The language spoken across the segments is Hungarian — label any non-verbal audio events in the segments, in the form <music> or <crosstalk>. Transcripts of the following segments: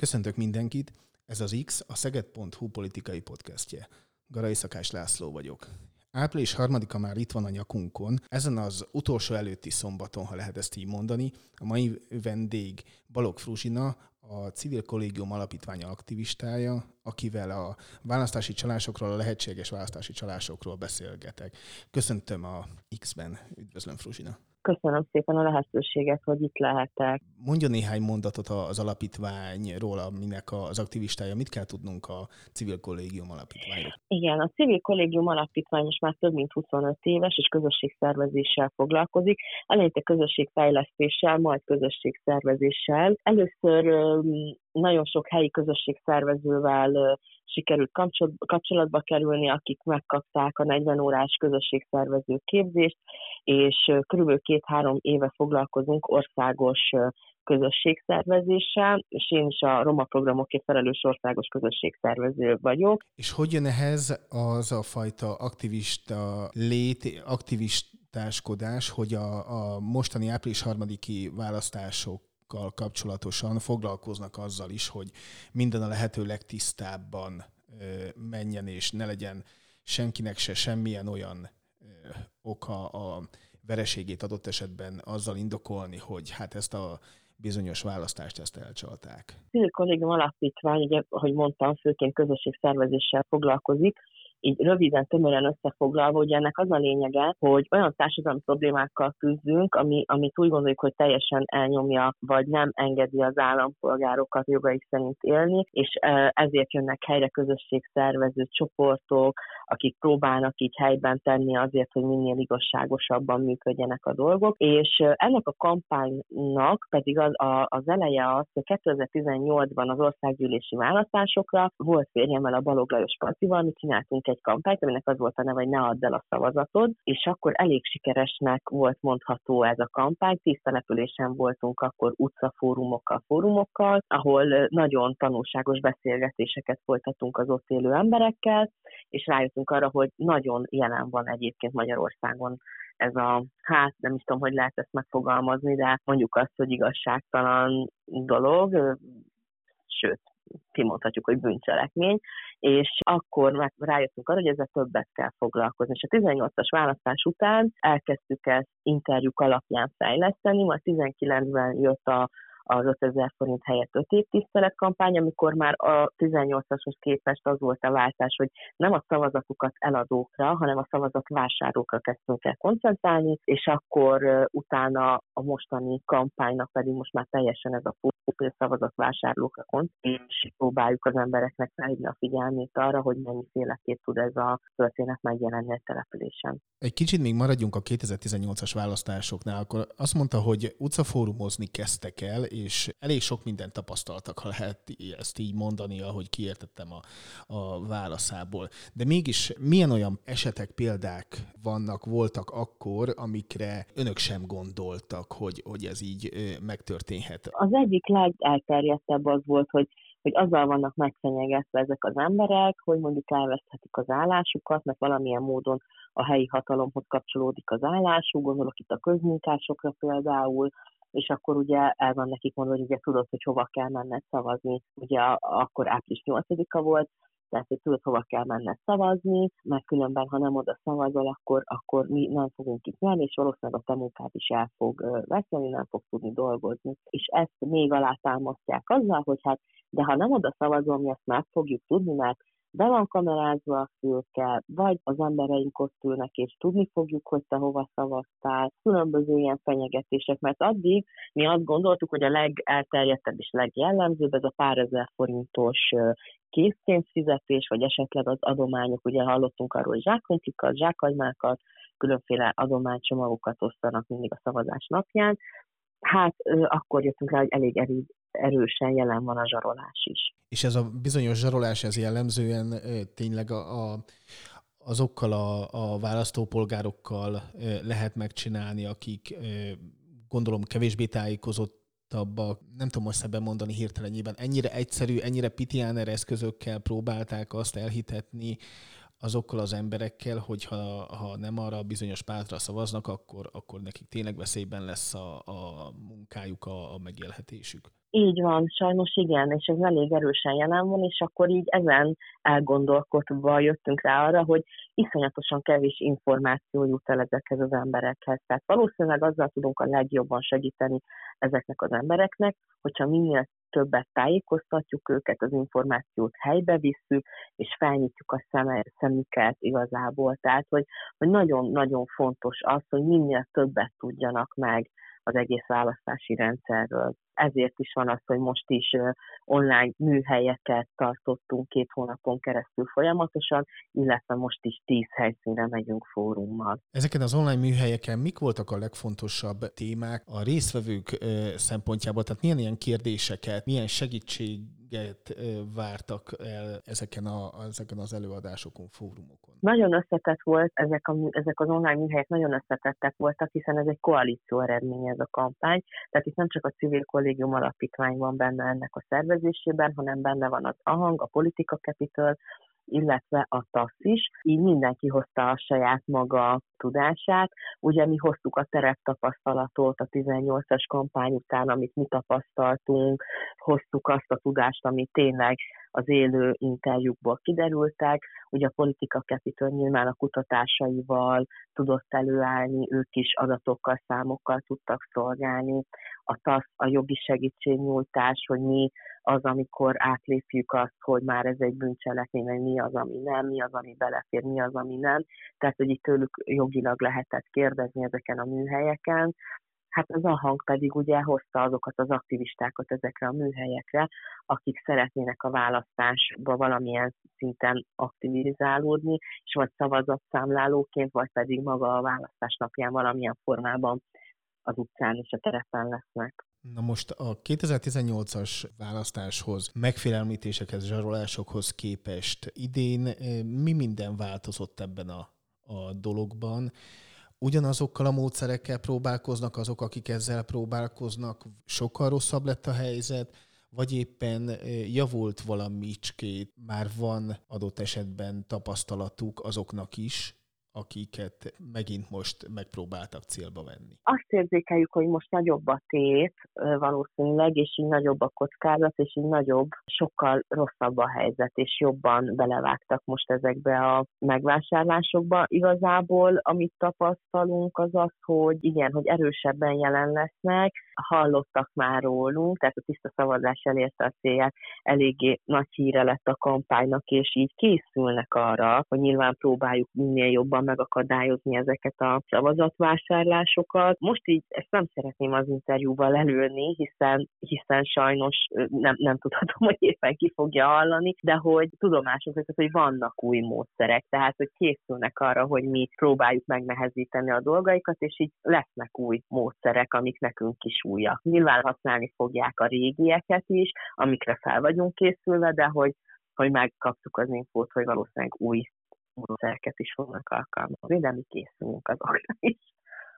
Köszöntök mindenkit, ez az X, a Szeged.hu politikai podcastje. Garai Szakás László vagyok. Április harmadika már itt van a nyakunkon. Ezen az utolsó előtti szombaton, ha lehet ezt így mondani, a mai vendég Balog Fruzsina, a Civil Kollégium Alapítványa aktivistája, akivel a választási csalásokról, a lehetséges választási csalásokról beszélgetek. Köszöntöm a X-ben. Üdvözlöm, Fruzsina! Köszönöm szépen a lehetőséget, hogy itt lehetek. Mondja néhány mondatot az alapítványról, aminek az aktivistája. Mit kell tudnunk a Civil Kollégium Alapítványról? Igen, a Civil Kollégium Alapítvány is már több mint 25 éves, és közösségszervezéssel foglalkozik. Eleinte közösségfejlesztéssel, majd közösségszervezéssel. Először nagyon sok helyi közösségszervezővel sikerült kapcsolatba kerülni, akik megkapták a 40 órás közösségszervező képzést, és körülbelül két-három éve foglalkozunk országos közösségszervezéssel, és én is a roma programokért felelős országos közösségszervező vagyok. És hogy jön ehhez az a fajta aktivista lét, aktivistáskodás, hogy a, a mostani április harmadiki választások kapcsolatosan foglalkoznak azzal is, hogy minden a lehető legtisztábban menjen, és ne legyen senkinek se semmilyen olyan oka a vereségét adott esetben azzal indokolni, hogy hát ezt a bizonyos választást ezt elcsalták. A kollégium alapítvány, ugye, ahogy mondtam, főként közösségszervezéssel foglalkozik, így röviden, tömören összefoglalva, hogy ennek az a lényege, hogy olyan társadalmi problémákkal küzdünk, ami, amit úgy gondoljuk, hogy teljesen elnyomja, vagy nem engedi az állampolgárokat jogaik szerint élni, és ezért jönnek helyre közösségszervező csoportok, akik próbálnak így helyben tenni azért, hogy minél igazságosabban működjenek a dolgok. És ennek a kampánynak pedig az, az eleje az, hogy 2018-ban az országgyűlési választásokra volt férjemmel a Balog Lajos Pacival, mi csináltunk egy kampányt, aminek az volt a neve, hogy ne add el a szavazatod, és akkor elég sikeresnek volt mondható ez a kampány. Tíz településen voltunk akkor utcafórumokkal, fórumokkal, ahol nagyon tanulságos beszélgetéseket folytatunk az ott élő emberekkel, és rájöttünk arra, hogy nagyon jelen van egyébként Magyarországon ez a, hát nem is tudom, hogy lehet ezt megfogalmazni, de mondjuk azt, hogy igazságtalan dolog, sőt, kimondhatjuk, hogy bűncselekmény, és akkor meg rájöttünk arra, hogy ezzel többet kell foglalkozni. És a 18-as választás után elkezdtük ezt interjúk alapján fejleszteni, majd 19-ben jött a az 5000 forint helyett 5 év tiszteletkampány, amikor már a 18-ashoz képest az volt a váltás, hogy nem a szavazatukat eladókra, hanem a szavazat vásárlókra kezdtünk el koncentrálni, és akkor utána a mostani kampánynak pedig most már teljesen ez a szavazat vásárlókra koncentrálni, és próbáljuk az embereknek felhívni a figyelmét arra, hogy mennyiféleképp tud ez a történet megjelenni a településen. Egy kicsit még maradjunk a 2018-as választásoknál, akkor azt mondta, hogy utcafórumozni kezdtek el, és elég sok mindent tapasztaltak, ha lehet ezt így mondani, ahogy kiértettem a, a válaszából. De mégis milyen olyan esetek, példák vannak, voltak akkor, amikre önök sem gondoltak, hogy, hogy ez így megtörténhet? Az egyik legelterjedtebb az volt, hogy hogy azzal vannak megfenyegetve ezek az emberek, hogy mondjuk elveszthetik az állásukat, mert valamilyen módon a helyi hatalomhoz kapcsolódik az állásuk, gondolok itt a közmunkásokra például, és akkor ugye el van nekik mondva, hogy ugye tudod, hogy hova kell menned szavazni. Ugye akkor április 8-a volt, tehát hogy tudod, hova kell menned szavazni, mert különben, ha nem oda szavazol, akkor, akkor mi nem fogunk itt nyerni, és valószínűleg a te munkát is el fog veszeni, nem fog tudni dolgozni. És ezt még alátámasztják azzal, hogy hát, de ha nem oda szavazol, mi ezt meg fogjuk tudni, mert be van kamerázva a fülke, vagy az embereink ott ülnek, és tudni fogjuk, hogy te hova szavaztál, különböző ilyen fenyegetések, mert addig mi azt gondoltuk, hogy a legelterjedtebb és legjellemzőbb ez a pár ezer forintos készpénzfizetés, vagy esetleg az adományok, ugye hallottunk arról, hogy zsákontikat, zsákagymákat, különféle adománycsomagokat osztanak mindig a szavazás napján, hát akkor jöttünk rá, hogy elég erősen jelen van a zsarolás is. És ez a bizonyos zsarolás, ez jellemzően tényleg a, a azokkal a, a választópolgárokkal lehet megcsinálni, akik gondolom kevésbé tájékozottabbak, nem tudom most szebben mondani hirtelenjében, ennyire egyszerű, ennyire pitiáner eszközökkel próbálták azt elhitetni azokkal az emberekkel, hogy ha, ha nem arra a bizonyos pártra szavaznak, akkor, akkor nekik tényleg veszélyben lesz a, a munkájuk, a, a megélhetésük. Így van, sajnos igen, és ez elég erősen jelen van, és akkor így ezen elgondolkodva jöttünk rá arra, hogy iszonyatosan kevés információ jut el ezekhez az emberekhez. Tehát valószínűleg azzal tudunk a legjobban segíteni ezeknek az embereknek, hogyha minél többet tájékoztatjuk őket, az információt helybe visszük, és felnyitjuk a szemüket igazából. Tehát, hogy, hogy nagyon-nagyon fontos az, hogy minél többet tudjanak meg az egész választási rendszerről. Ezért is van az, hogy most is online műhelyeket tartottunk két hónapon keresztül folyamatosan, illetve most is tíz helyszínre megyünk fórummal. Ezeken az online műhelyeken mik voltak a legfontosabb témák a résztvevők szempontjából? Tehát milyen ilyen kérdéseket, milyen segítség vártak el ezeken, a, ezeken az előadásokon, fórumokon? Nagyon összetett volt, ezek, a, ezek az online műhelyek nagyon összetettek voltak, hiszen ez egy koalíció eredmény ez a kampány, tehát itt nem csak a civil kollégium alapítvány van benne ennek a szervezésében, hanem benne van az AHANG, a Politika Capital, illetve a TASZ is. Így mindenki hozta a saját maga tudását. Ugye mi hoztuk a tereptapasztalatot a 18-as kampány után, amit mi tapasztaltunk, hoztuk azt a tudást, ami tényleg az élő interjúkból kiderültek. Ugye a Politika Capital nyilván a kutatásaival tudott előállni, ők is adatokkal, számokkal tudtak szolgálni. A TASZ a jogi segítségnyújtás, hogy mi az, amikor átlépjük azt, hogy már ez egy bűncselekmény, hogy mi az, ami nem, mi az, ami belefér, mi az, ami nem. Tehát, hogy itt tőlük jogilag lehetett kérdezni ezeken a műhelyeken. Hát az a hang pedig ugye hozta azokat az aktivistákat ezekre a műhelyekre, akik szeretnének a választásba valamilyen szinten aktivizálódni, és vagy szavazatszámlálóként, vagy pedig maga a választás napján valamilyen formában az utcán és a terepen lesznek. Na most a 2018-as választáshoz, megfélemlítésekhez, zsarolásokhoz képest idén eh, mi minden változott ebben a, a dologban? Ugyanazokkal a módszerekkel próbálkoznak azok, akik ezzel próbálkoznak, sokkal rosszabb lett a helyzet, vagy éppen eh, javult valamicskét, már van adott esetben tapasztalatuk azoknak is, akiket megint most megpróbáltak célba venni? Azt érzékeljük, hogy most nagyobb a tét valószínűleg, és így nagyobb a kockázat, és így nagyobb, sokkal rosszabb a helyzet, és jobban belevágtak most ezekbe a megvásárlásokba. Igazából, amit tapasztalunk, az az, hogy igen, hogy erősebben jelen lesznek, hallottak már rólunk, tehát a tiszta szavazás elérte a célját, eléggé nagy híre lett a kampánynak, és így készülnek arra, hogy nyilván próbáljuk minél jobban megakadályozni ezeket a szavazatvásárlásokat. Most így ezt nem szeretném az interjúval előni, hiszen, hiszen sajnos nem, nem tudhatom, <laughs> hogy éppen ki fogja hallani, de hogy tudomásunk az, hogy vannak új módszerek, tehát hogy készülnek arra, hogy mi próbáljuk megnehezíteni a dolgaikat, és így lesznek új módszerek, amik nekünk is újak. Nyilván használni fogják a régieket is, amikre fel vagyunk készülve, de hogy hogy megkaptuk az infót, hogy valószínűleg új módszereket is fognak alkalmazni, de mi készülünk azokra is.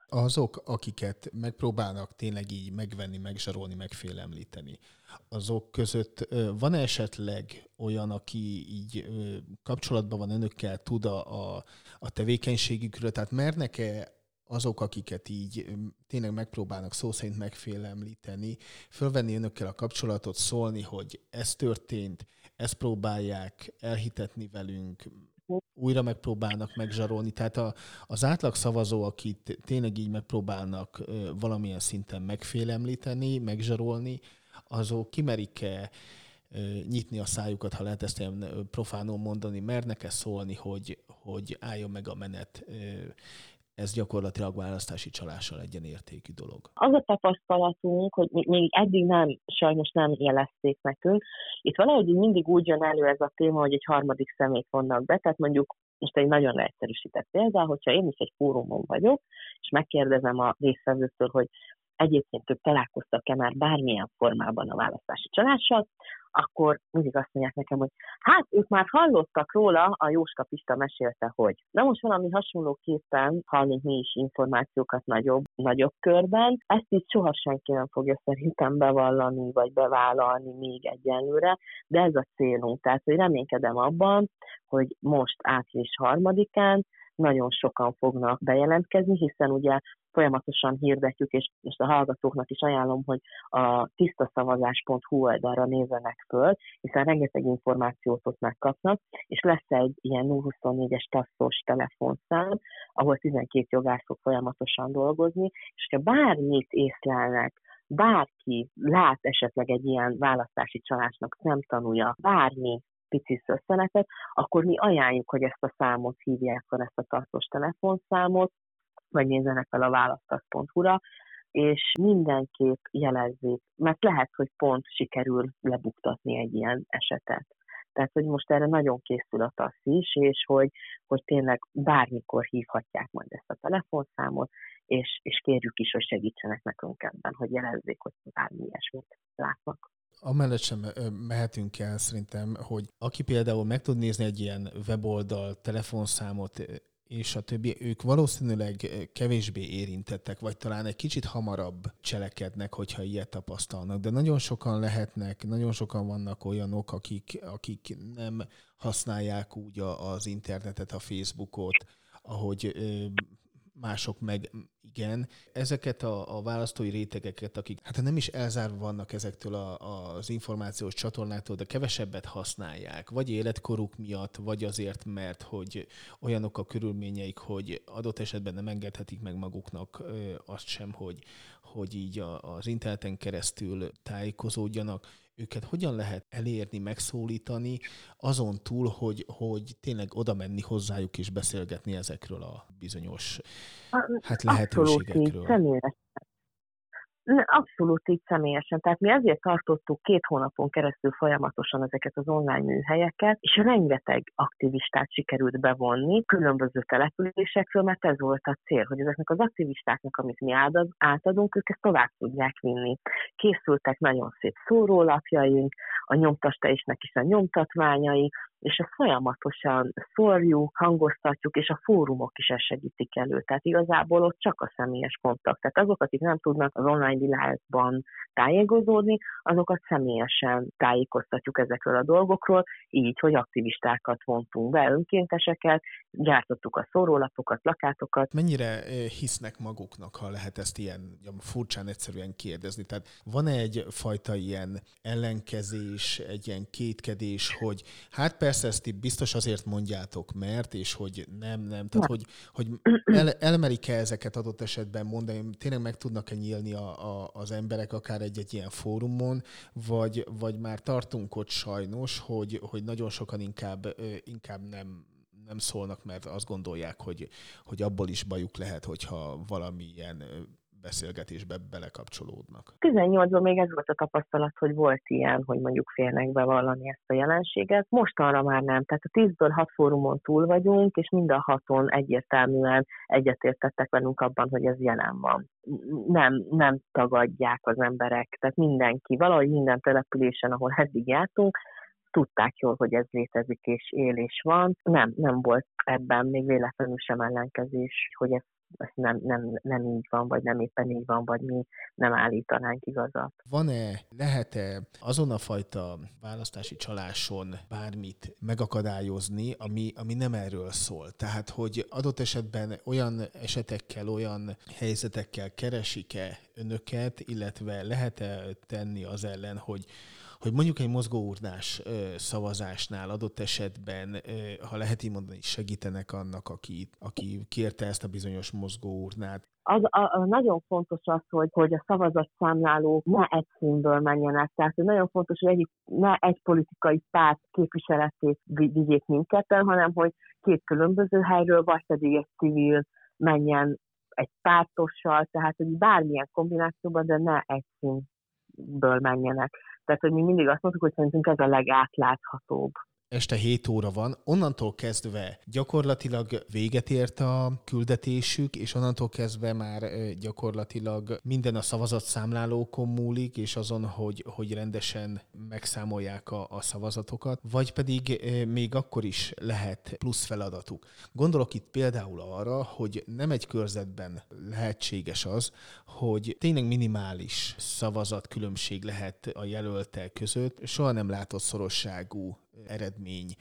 Azok, akiket megpróbálnak tényleg így megvenni, megzsarolni, megfélemlíteni, azok között van esetleg olyan, aki így kapcsolatban van önökkel, tud a, a, tevékenységükről, tehát mernek-e azok, akiket így tényleg megpróbálnak szó szerint megfélemlíteni, fölvenni önökkel a kapcsolatot, szólni, hogy ez történt, ezt próbálják elhitetni velünk, újra megpróbálnak megzsarolni. Tehát a, az átlag szavazó, akit tényleg így megpróbálnak valamilyen szinten megfélemlíteni, megzsarolni, azok kimerik-e nyitni a szájukat, ha lehet ezt ilyen profánul mondani, mernek-e szólni, hogy, hogy álljon meg a menet, ez gyakorlatilag választási csalással egyenértékű dolog. Az a tapasztalatunk, hogy még eddig nem, sajnos nem jelezték nekünk. Itt valahogy mindig úgy jön elő ez a téma, hogy egy harmadik szemét vonnak be, tehát mondjuk most egy nagyon leegyszerűsített példa, hogyha én is egy fórumon vagyok, és megkérdezem a résztvevőktől, hogy egyébként ők találkoztak-e már bármilyen formában a választási csalással, akkor mindig azt mondják nekem, hogy hát ők már hallottak róla, a Jóska Pista mesélte, hogy. Na most valami hasonlóképpen hallunk mi is információkat nagyobb, nagyobb körben. Ezt így soha senki nem fogja szerintem bevallani, vagy bevállalni még egyenlőre, de ez a célunk. Tehát, hogy reménykedem abban, hogy most április harmadikán nagyon sokan fognak bejelentkezni, hiszen ugye folyamatosan hirdetjük, és, és a hallgatóknak is ajánlom, hogy a tisztaszavazás.hu oldalra nézzenek föl, hiszen rengeteg információt ott megkapnak, és lesz egy ilyen 024-es tasszos telefonszám, ahol 12 jogász fog folyamatosan dolgozni, és ha bármit észlelnek, bárki lát esetleg egy ilyen választási csalásnak nem tanulja, bármi pici szösszenetet, akkor mi ajánljuk, hogy ezt a számot hívják fel, ezt a tartós telefonszámot, vagy nézzenek fel a választás.hu-ra, és mindenképp jelezzék, mert lehet, hogy pont sikerül lebuktatni egy ilyen esetet. Tehát, hogy most erre nagyon készül a TASZ is, és hogy, hogy tényleg bármikor hívhatják majd ezt a telefonszámot, és, és kérjük is, hogy segítsenek nekünk ebben, hogy jelezzék, hogy bármi ilyesmit látnak. Amellett sem mehetünk el szerintem, hogy aki például meg tud nézni egy ilyen weboldal, telefonszámot, és a többi, ők valószínűleg kevésbé érintettek, vagy talán egy kicsit hamarabb cselekednek, hogyha ilyet tapasztalnak. De nagyon sokan lehetnek, nagyon sokan vannak olyanok, akik, akik nem használják úgy az internetet, a Facebookot, ahogy mások meg igen. Ezeket a, a választói rétegeket, akik hát nem is elzárva vannak ezektől a, az információs csatornáktól, de kevesebbet használják, vagy életkoruk miatt, vagy azért, mert hogy olyanok a körülményeik, hogy adott esetben nem engedhetik meg maguknak azt sem, hogy, hogy így a, az interneten keresztül tájékozódjanak őket hogyan lehet elérni, megszólítani, azon túl, hogy, hogy tényleg oda menni hozzájuk és beszélgetni ezekről a bizonyos hát lehetőségekről. Abszolút, Abszolút így személyesen. Tehát mi ezért tartottuk két hónapon keresztül folyamatosan ezeket az online műhelyeket, és rengeteg aktivistát sikerült bevonni különböző településekről, mert ez volt a cél, hogy ezeknek az aktivistáknak, amit mi átadunk, ők ezt tovább tudják vinni. Készültek nagyon szép szórólapjaink, a nyomtastejésnek is a nyomtatványai, és ezt folyamatosan szórjuk, hangoztatjuk, és a fórumok is ezt segítik elő. Tehát igazából ott csak a személyes kontakt. Tehát azok, akik nem tudnak az online világban tájékozódni, azokat személyesen tájékoztatjuk ezekről a dolgokról, így, hogy aktivistákat vontunk be, önkénteseket, gyártottuk a szórólapokat, plakátokat. Mennyire eh, hisznek maguknak, ha lehet ezt ilyen furcsán egyszerűen kérdezni? Tehát van -e egyfajta ilyen ellenkezés, egy ilyen kétkedés, hogy hát persze ezt biztos azért mondjátok, mert, és hogy nem, nem, tehát hogy, hogy el, elmerik-e ezeket adott esetben mondani, tényleg meg tudnak-e nyílni a, a, az emberek akár egy-egy ilyen fórumon, vagy, vagy már tartunk ott sajnos, hogy, hogy nagyon sokan inkább, inkább nem, nem szólnak, mert azt gondolják, hogy, hogy abból is bajuk lehet, hogyha valamilyen beszélgetésbe belekapcsolódnak. 18-ban még ez volt a tapasztalat, hogy volt ilyen, hogy mondjuk félnek bevallani ezt a jelenséget. Most arra már nem. Tehát a 10-ből 6 fórumon túl vagyunk, és mind a haton egyértelműen egyetértettek velünk abban, hogy ez jelen van. Nem, nem tagadják az emberek, tehát mindenki, valahogy minden településen, ahol eddig jártunk, tudták jól, hogy ez létezik és él és van. Nem, nem volt ebben még véletlenül sem ellenkezés, hogy ez ez nem, nem, nem így van, vagy nem éppen így van, vagy mi nem állítanánk igazat. Van-e, lehet-e azon a fajta választási csaláson bármit megakadályozni, ami, ami nem erről szól? Tehát, hogy adott esetben olyan esetekkel, olyan helyzetekkel keresik-e önöket, illetve lehet-e tenni az ellen, hogy hogy mondjuk egy mozgóurnás szavazásnál adott esetben, ha lehet így mondani, segítenek annak, aki, aki kérte ezt a bizonyos mozgóurnát. Az, a, a, nagyon fontos az, hogy, hogy a szavazatszámlálók ne egy színből menjenek. Tehát hogy nagyon fontos, hogy egy, ne egy politikai párt képviseletét vigyék mindketten, hanem hogy két különböző helyről, vagy pedig egy civil menjen egy pártossal, tehát hogy bármilyen kombinációban, de ne egy színből menjenek. Tehát, hogy mi mindig azt mondtuk, hogy szerintünk ez a legátláthatóbb este 7 óra van, onnantól kezdve gyakorlatilag véget ért a küldetésük, és onnantól kezdve már gyakorlatilag minden a szavazatszámlálókon múlik, és azon, hogy, hogy rendesen megszámolják a, a szavazatokat, vagy pedig még akkor is lehet plusz feladatuk. Gondolok itt például arra, hogy nem egy körzetben lehetséges az, hogy tényleg minimális szavazatkülönbség lehet a jelöltek között, soha nem látott szorosságú eredmény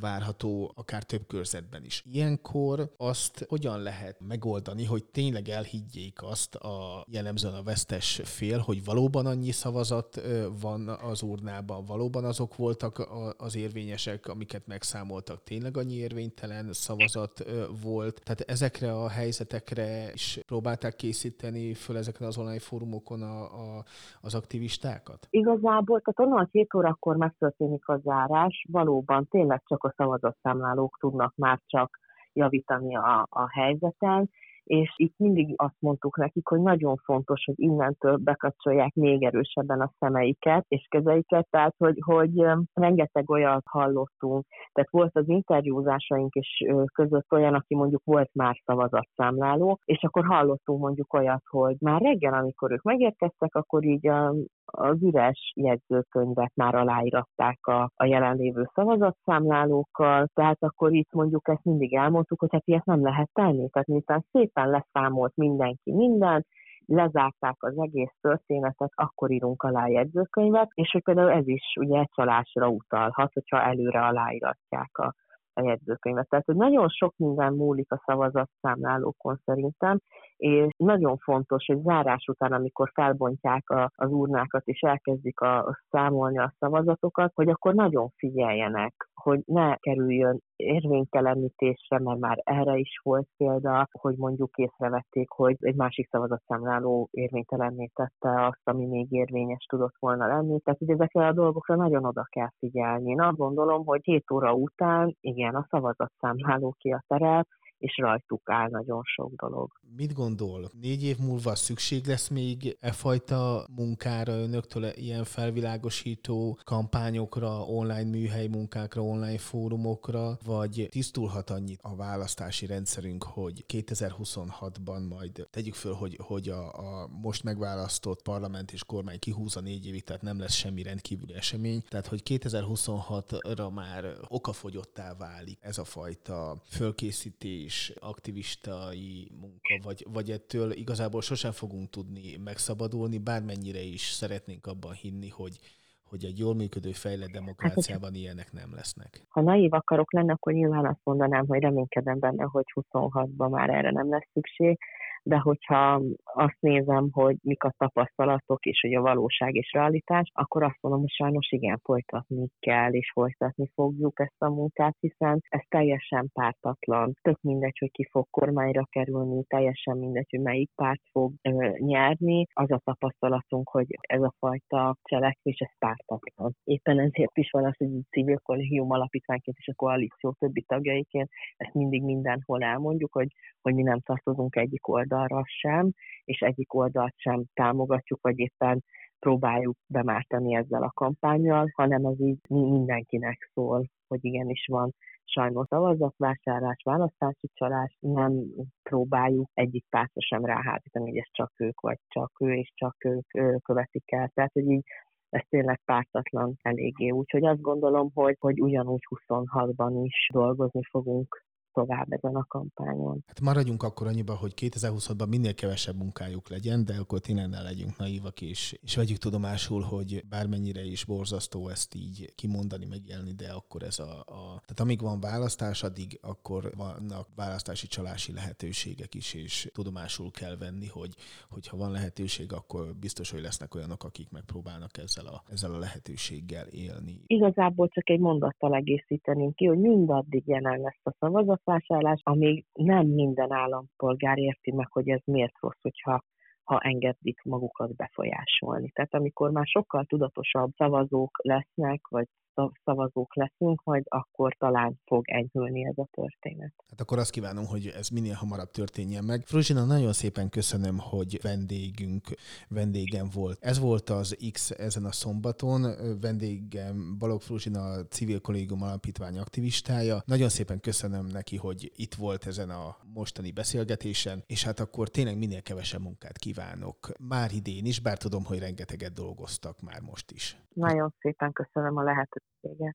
várható akár több körzetben is. Ilyenkor azt hogyan lehet megoldani, hogy tényleg elhiggyék azt a jellemzően a vesztes fél, hogy valóban annyi szavazat van az urnában, valóban azok voltak az érvényesek, amiket megszámoltak, tényleg annyi érvénytelen szavazat volt. Tehát ezekre a helyzetekre is próbálták készíteni föl ezeken az online fórumokon a, a, az aktivistákat? Igazából, tehát onnan 7 órakor megtörténik a zárás, valóban tényleg csak a szavazatszámlálók tudnak már csak javítani a, a helyzeten, és itt mindig azt mondtuk nekik, hogy nagyon fontos, hogy innentől bekapcsolják még erősebben a szemeiket és kezeiket, tehát hogy, hogy rengeteg olyat hallottunk, tehát volt az interjúzásaink is között olyan, aki mondjuk volt már szavazatszámláló, és akkor hallottunk mondjuk olyat, hogy már reggel, amikor ők megérkeztek, akkor így a, az üres jegyzőkönyvet már aláíratták a, a jelenlévő szavazatszámlálókkal, tehát akkor itt mondjuk ezt mindig elmondtuk, hogy hát ilyet nem lehet tenni, tehát miután szépen leszámolt mindenki mindent, lezárták az egész történetet, akkor írunk alá jegyzőkönyvet, és hogy például ez is ugye csalásra utalhat, hogyha előre aláíratják a, a jegyzőkönyvet. Tehát, hogy nagyon sok minden múlik a szavazatszámlálókon szerintem, és nagyon fontos, hogy zárás után, amikor felbontják a, az urnákat és elkezdik a, a számolni a szavazatokat, hogy akkor nagyon figyeljenek, hogy ne kerüljön érvénytelenítésre, mert már erre is volt példa, hogy mondjuk észrevették, hogy egy másik szavazatszámláló érvénytelenné tette azt, ami még érvényes tudott volna lenni. Tehát, hogy ezekre a dolgokra nagyon oda kell figyelni. Én azt gondolom, hogy 7 óra után, igen, a szavazatszámláló ki a terep, és rajtuk áll nagyon sok dolog. Mit gondol? Négy év múlva szükség lesz még e fajta munkára önöktől, ilyen felvilágosító kampányokra, online műhely munkákra, online fórumokra, vagy tisztulhat annyit a választási rendszerünk, hogy 2026-ban majd tegyük föl, hogy, hogy a, a most megválasztott parlament és kormány kihúz a négy évig, tehát nem lesz semmi rendkívüli esemény, tehát hogy 2026-ra már okafogyottá válik ez a fajta fölkészítés, is aktivistai munka, vagy, vagy ettől igazából sosem fogunk tudni megszabadulni, bármennyire is szeretnénk abban hinni, hogy, hogy egy jól működő, fejlett demokráciában hát, ilyenek nem lesznek. Ha naív akarok lenni, akkor nyilván azt mondanám, hogy reménykedem benne, hogy 26-ban már erre nem lesz szükség, de hogyha azt nézem, hogy mik a tapasztalatok és hogy a valóság és realitás, akkor azt mondom, hogy sajnos igen, folytatni kell, és folytatni fogjuk ezt a munkát, hiszen ez teljesen pártatlan. Tök mindegy, hogy ki fog kormányra kerülni, teljesen mindegy, hogy melyik párt fog ö, nyerni. Az a tapasztalatunk, hogy ez a fajta cselekvés, ez pártatlan. Éppen ezért is van az, hogy civil kollégium alapítványként és a koalíció többi tagjaiként ezt mindig mindenhol elmondjuk, hogy, hogy mi nem tartozunk egyik oldal oldalra sem, és egyik oldalt sem támogatjuk, vagy éppen próbáljuk bemártani ezzel a kampányjal, hanem ez így mindenkinek szól, hogy igenis van sajnos szavazatvásárlás, választási csalás, nem próbáljuk egyik pártra sem ráhátítani, hogy ez csak ők, vagy csak ő, és csak ők követik el. Tehát, hogy így ez tényleg pártatlan eléggé. Úgyhogy azt gondolom, hogy, hogy ugyanúgy 26-ban is dolgozni fogunk tovább ezen a kampányon. Hát maradjunk akkor annyiba, hogy 2020-ban minél kevesebb munkájuk legyen, de akkor tényleg ne legyünk naívak, és, és vegyük tudomásul, hogy bármennyire is borzasztó ezt így kimondani, megélni, de akkor ez a, a... Tehát amíg van választás, addig akkor vannak választási csalási lehetőségek is, és tudomásul kell venni, hogy hogyha van lehetőség, akkor biztos, hogy lesznek olyanok, akik megpróbálnak ezzel a, ezzel a lehetőséggel élni. Igazából csak egy mondattal egészíteném ki, hogy mindaddig jelen lesz a szavazat, vásárlás, amíg nem minden állampolgár érti meg, hogy ez miért rossz, hogyha ha engedik magukat befolyásolni. Tehát amikor már sokkal tudatosabb szavazók lesznek, vagy szavazók leszünk, majd akkor talán fog enyhülni ez a történet. Hát akkor azt kívánom, hogy ez minél hamarabb történjen meg. Fruzsina, nagyon szépen köszönöm, hogy vendégünk, vendégem volt. Ez volt az X ezen a szombaton. Vendégem Balog Fruzsina, civil kollégium alapítvány aktivistája. Nagyon szépen köszönöm neki, hogy itt volt ezen a mostani beszélgetésen, és hát akkor tényleg minél kevesebb munkát kívánok. Már idén is, bár tudom, hogy rengeteget dolgoztak már most is. Nagyon szépen köszönöm a lehetőséget. yeah